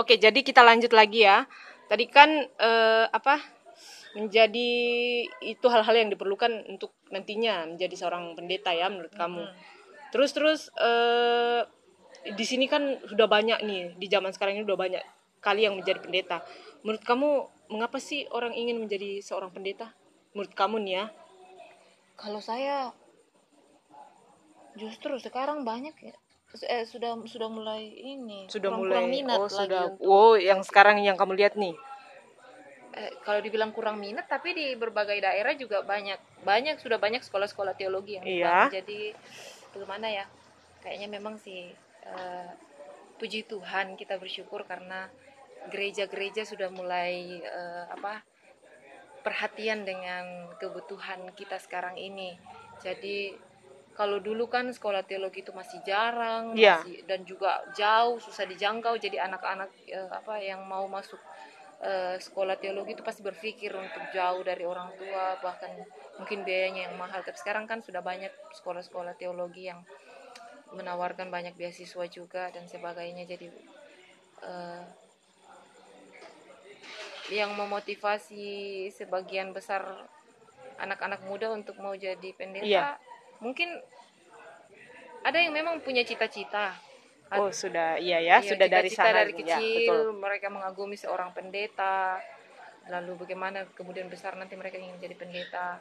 Oke, jadi kita lanjut lagi ya. Tadi kan eh, apa menjadi itu hal-hal yang diperlukan untuk nantinya menjadi seorang pendeta ya menurut kamu. Terus terus eh, di sini kan sudah banyak nih di zaman sekarang ini sudah banyak kali yang menjadi pendeta. Menurut kamu mengapa sih orang ingin menjadi seorang pendeta? Menurut kamu nih ya? Kalau saya justru sekarang banyak ya eh, sudah sudah mulai ini Sudah kurang, mulai kurang minat oh lagi sudah untuk- oh yang sekarang yang kamu lihat nih. eh, kalau dibilang kurang minat tapi di berbagai daerah juga banyak banyak sudah banyak sekolah-sekolah teologi yang Iya. jadi bagaimana ya kayaknya memang sih eh, puji Tuhan kita bersyukur karena gereja-gereja sudah mulai eh, apa perhatian dengan kebutuhan kita sekarang ini jadi kalau dulu kan sekolah teologi itu masih jarang Iya. masih- dan juga jauh susah dijangkau jadi anak-anak eh, apa yang mau masuk eh, sekolah teologi itu pasti berpikir untuk jauh dari orang tua bahkan mungkin biayanya yang mahal tapi sekarang kan sudah banyak sekolah-sekolah teologi yang menawarkan banyak beasiswa juga dan sebagainya jadi eh, yang memotivasi sebagian besar anak-anak muda untuk mau jadi pendeta Iya. Mungkin ada yang memang punya cita-cita Oh sudah iya ya Iya, sudah dari cita-cita sana dari ya, kecil betul. mereka mengagumi seorang pendeta lalu bagaimana kemudian besar nanti mereka ingin jadi pendeta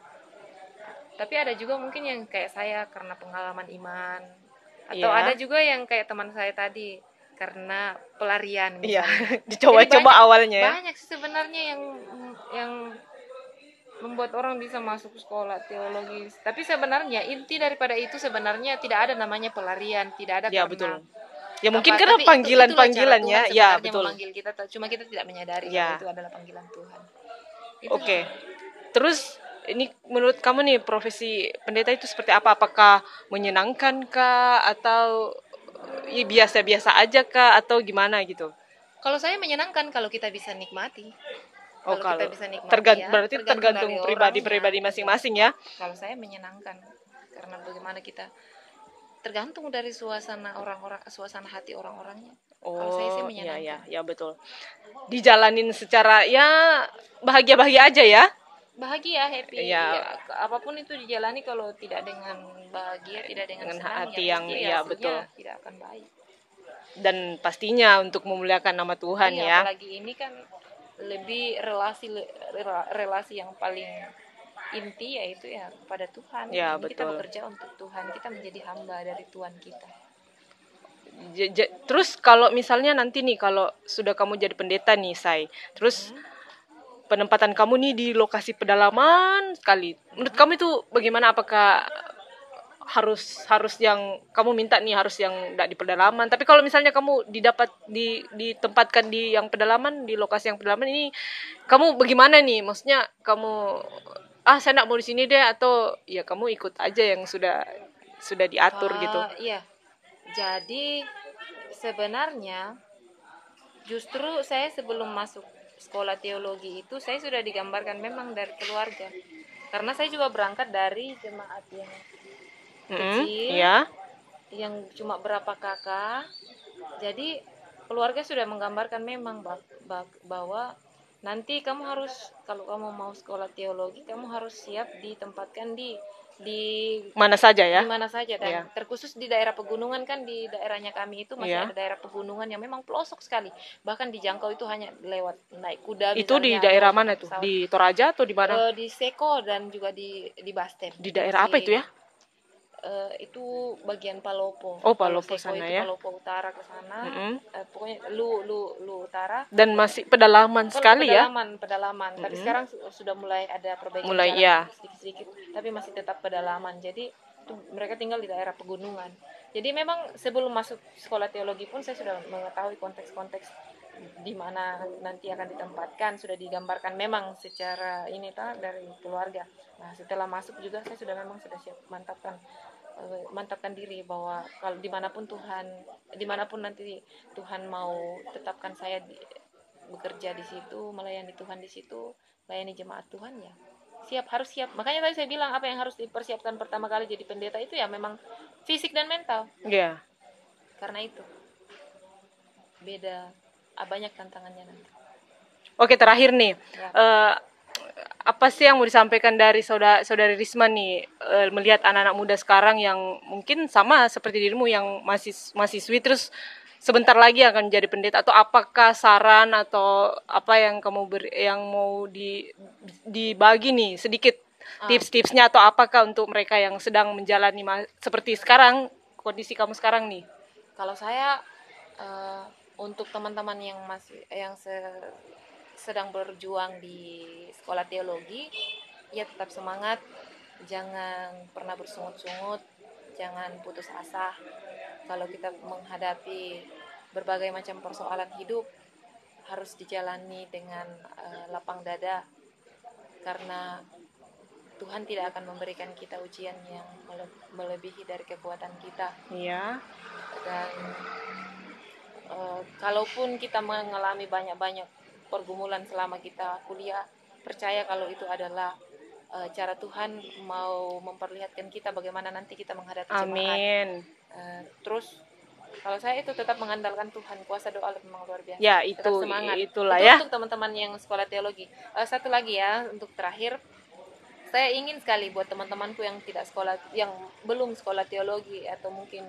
tapi ada juga mungkin yang kayak saya karena pengalaman iman atau Iya. ada juga yang kayak teman saya tadi karena pelarian Iya, dicoba-coba awalnya ya. banyak sih sebenarnya yang yang membuat orang bisa masuk sekolah teologi tapi sebenarnya inti daripada itu sebenarnya tidak ada namanya pelarian tidak ada Ya karena betul. Ya mungkin apa, karena tapi itu- panggilan-panggilan itulah ya. Ya betul. memanggil kita cuma kita tidak menyadari Ya. itu adalah panggilan Tuhan Oke. Terus ini menurut kamu nih profesi pendeta itu seperti apa? Apakah menyenangkan kah atau ya biasa-biasa aja kah atau gimana gitu? kalau saya menyenangkan kalau kita bisa nikmati Oh Kalau kita kalau bisa nikmati tergan- ya, berarti tergantung pribadi-pribadi orangnya. masing-masing ya. kalau saya menyenangkan karena bagaimana kita tergantung dari suasana orang-orang suasana hati orang-orangnya Kalau saya sih Oh, iya menyenangkan. ya, ya betul. Dijalanin secara ya bahagia-bahagia aja ya. bahagia happy Iya. ya, apa pun itu dijalani kalau tidak dengan bahagia tidak dengan, Dengan senang, hati ya yang- pasti iya, hasilnya betul. tidak akan baik Dan pastinya untuk memuliakan nama Tuhan Iya, ya. apalagi ini kan lebih relasi rela- relasi yang paling inti yaitu ya kepada Tuhan Ya, kita betul. bekerja untuk Tuhan kita menjadi hamba dari Tuhan kita J- j- terus kalau misalnya nanti nih kalau sudah kamu jadi pendeta nih, Say. Terus penempatan kamu nih di lokasi pedalaman sekali. Menurut kamu itu bagaimana apakah harus harus yang kamu minta nih harus yang tidak di pedalaman. Tapi kalau misalnya kamu didapat di ditempatkan di yang pedalaman di lokasi yang pedalaman ini kamu bagaimana nih? Maksudnya kamu ah saya nak mau di sini deh atau ya kamu ikut aja yang sudah sudah diatur Ah, gitu iya. Jadi sebenarnya justru saya sebelum masuk sekolah teologi itu saya sudah digambarkan memang dari keluarga. Karena saya juga berangkat dari jemaat yang Mm-mm, kecil. ya yang cuma berapa kakak jadi keluarga sudah menggambarkan memang ba- ba- bahwa nanti kamu harus kalau kamu mau sekolah teologi kamu harus siap ditempatkan di di mana saja ya di mana saja dan Iya. terkhusus di daerah pegunungan kan di daerahnya kami itu masih Iya. ada daerah pegunungan yang memang pelosok sekali bahkan dijangkau itu hanya lewat naik kuda itu di daerah mana pesawat. di Toraja atau di mana Eh, di Seko dan juga di di Basten di daerah apa itu ya Eh, itu bagian Palopo. Oh, Palopo Seko sana itu ya. Palopo utara ke sana. Mm-mm. Eh, pokoknya lu lu lu utara. dan masih pedalaman Kalau sekali ya pedalaman, pedalaman. Tapi Mm-mm. sekarang su- sudah mulai ada perbaikan Mulai, iya. sedikit-sedikit, tapi masih tetap pedalaman. Jadi itu mereka tinggal di daerah pegunungan. Jadi memang sebelum masuk sekolah teologi pun saya sudah mengetahui konteks-konteks di mana nanti akan ditempatkan sudah digambarkan memang secara ini ta dari keluarga. Nah setelah masuk juga saya sudah memang sudah siap mantapkan mantapkan diri bahwa kalau di mana pun Tuhan di mana pun nanti Tuhan mau tetapkan saya di, bekerja di situ melayani Tuhan di situ melayani jemaat Tuhan ya siap harus siap makanya tadi saya bilang apa yang harus dipersiapkan pertama kali jadi pendeta itu ya memang fisik dan mental Iya. karena itu beda ah, banyak tantangannya nanti. Oke terakhir nih, Ya. eh, apa sih yang mau disampaikan dari saudara saudari Risma nih eh, melihat anak-anak muda sekarang yang mungkin sama seperti dirimu yang masih mahasiswi terus sebentar lagi akan jadi pendeta atau apakah saran atau apa yang kamu ber, yang mau di dibagi nih sedikit tips-tipsnya atau apakah untuk mereka yang sedang menjalani seperti sekarang kondisi kamu sekarang nih? Kalau saya eh, untuk teman-teman yang masih yang se- sedang berjuang di sekolah teologi, ya tetap semangat, jangan pernah bersungut-sungut, jangan putus asa. Kalau kita menghadapi berbagai macam persoalan hidup, harus dijalani dengan eh, lapang dada, karena Tuhan tidak akan memberikan kita ujian yang mele- melebihi dari kekuatan kita Iya. dan eh, kalaupun kita mengalami banyak-banyak pergumulan selama kita kuliah. Percaya kalau itu adalah eh, cara Tuhan mau memperlihatkan kita bagaimana nanti kita menghadapi jemaat. Amin. Eh, terus kalau saya itu tetap mengandalkan Tuhan. Kuasa doa memang luar biasa. Ya tetap itu semangat. itulah Itu ya. untuk teman-teman yang sekolah teologi. Eh, satu lagi ya untuk terakhir. Saya ingin sekali buat teman-temanku yang tidak sekolah yang belum sekolah teologi atau mungkin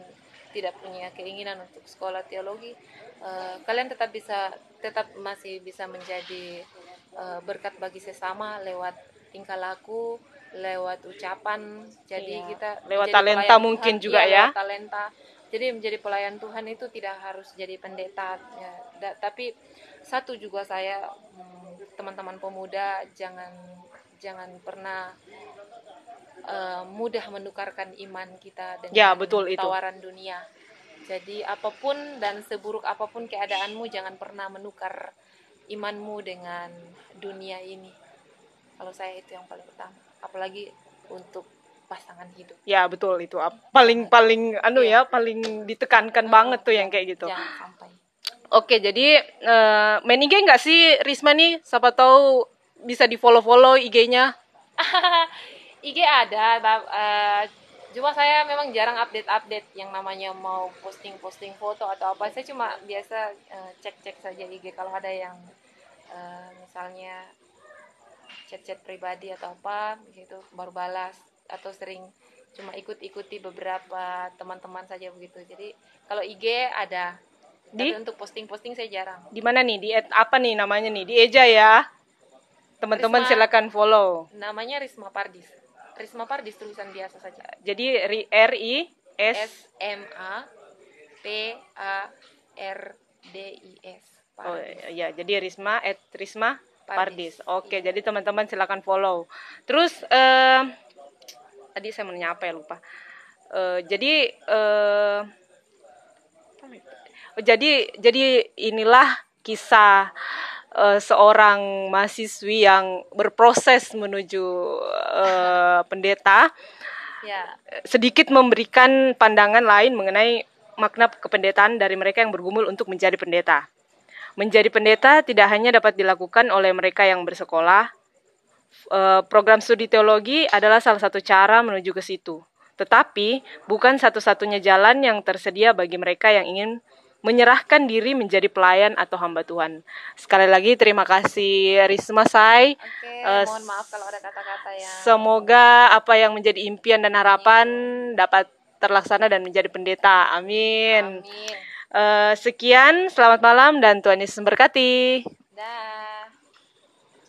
tidak punya keinginan untuk sekolah teologi eh, kalian tetap bisa tetap masih bisa menjadi eh, berkat bagi sesama lewat tingkah laku lewat ucapan jadi Iya. kita Lewat talenta mungkin Tuhan. juga Iya, ya. lewat talenta jadi menjadi pelayan Tuhan itu tidak harus jadi pendeta ya. Da- tapi satu juga saya hmm, teman-teman pemuda jangan jangan pernah eh, mudah menukarkan iman kita dengan Ya, betul itu. tawaran dunia jadi apa pun dan seburuk apa pun keadaanmu jangan pernah menukar imanmu dengan dunia ini kalau saya itu yang paling utama apalagi untuk pasangan hidup Ya betul itu paling paling anu Iya. ya paling ditekankan banget tuh yang kayak gitu. jangan sampai Oke jadi eh, main IG nggak sih Risma nih? Siapa tahu bisa di follow follow IG-nya. IG ada eh, cuma saya memang jarang update-update yang namanya mau posting-posting foto atau apa saya cuma biasa eh, cek-cek saja IG kalau ada yang eh, misalnya chat-chat pribadi atau apa gitu baru balas atau sering cuma ikut-ikuti beberapa teman-teman saja begitu jadi kalau IG ada Di? tapi untuk posting-posting saya jarang Di mana nih? Di apa nih namanya nih? Di Eja ya. Teman-teman silakan follow. namanya Risma Pardis Risma Pardis tulisan biasa saja Jadi R I S S M A P A R D I S. Oh Pardis. ya, jadi Risma at Risma Pardis. Pardis, Oke, jadi teman-teman silakan follow. Terus eh tadi saya mau nanya apa ya lupa. Eh jadi eh oh, jadi jadi inilah kisah eh, seorang mahasiswi yang berproses menuju eh, pendeta Ya, sedikit memberikan pandangan lain mengenai makna kependetaan dari mereka yang bergumul untuk menjadi pendeta. Menjadi pendeta tidak hanya dapat dilakukan oleh mereka yang bersekolah. Eh, Program studi teologi adalah salah satu cara menuju ke situ. Tetapi bukan satu-satunya jalan yang tersedia bagi mereka yang ingin menyerahkan diri menjadi pelayan atau hamba Tuhan. Sekali lagi terima kasih Risma Sai. oke. Eh, mohon maaf kalau ada kata-kata yang Semoga apa yang menjadi impian dan harapan dapat terlaksana dan menjadi pendeta. Amin. Amin. Eh, sekian, selamat malam dan Tuhan Yesus memberkati. Dah.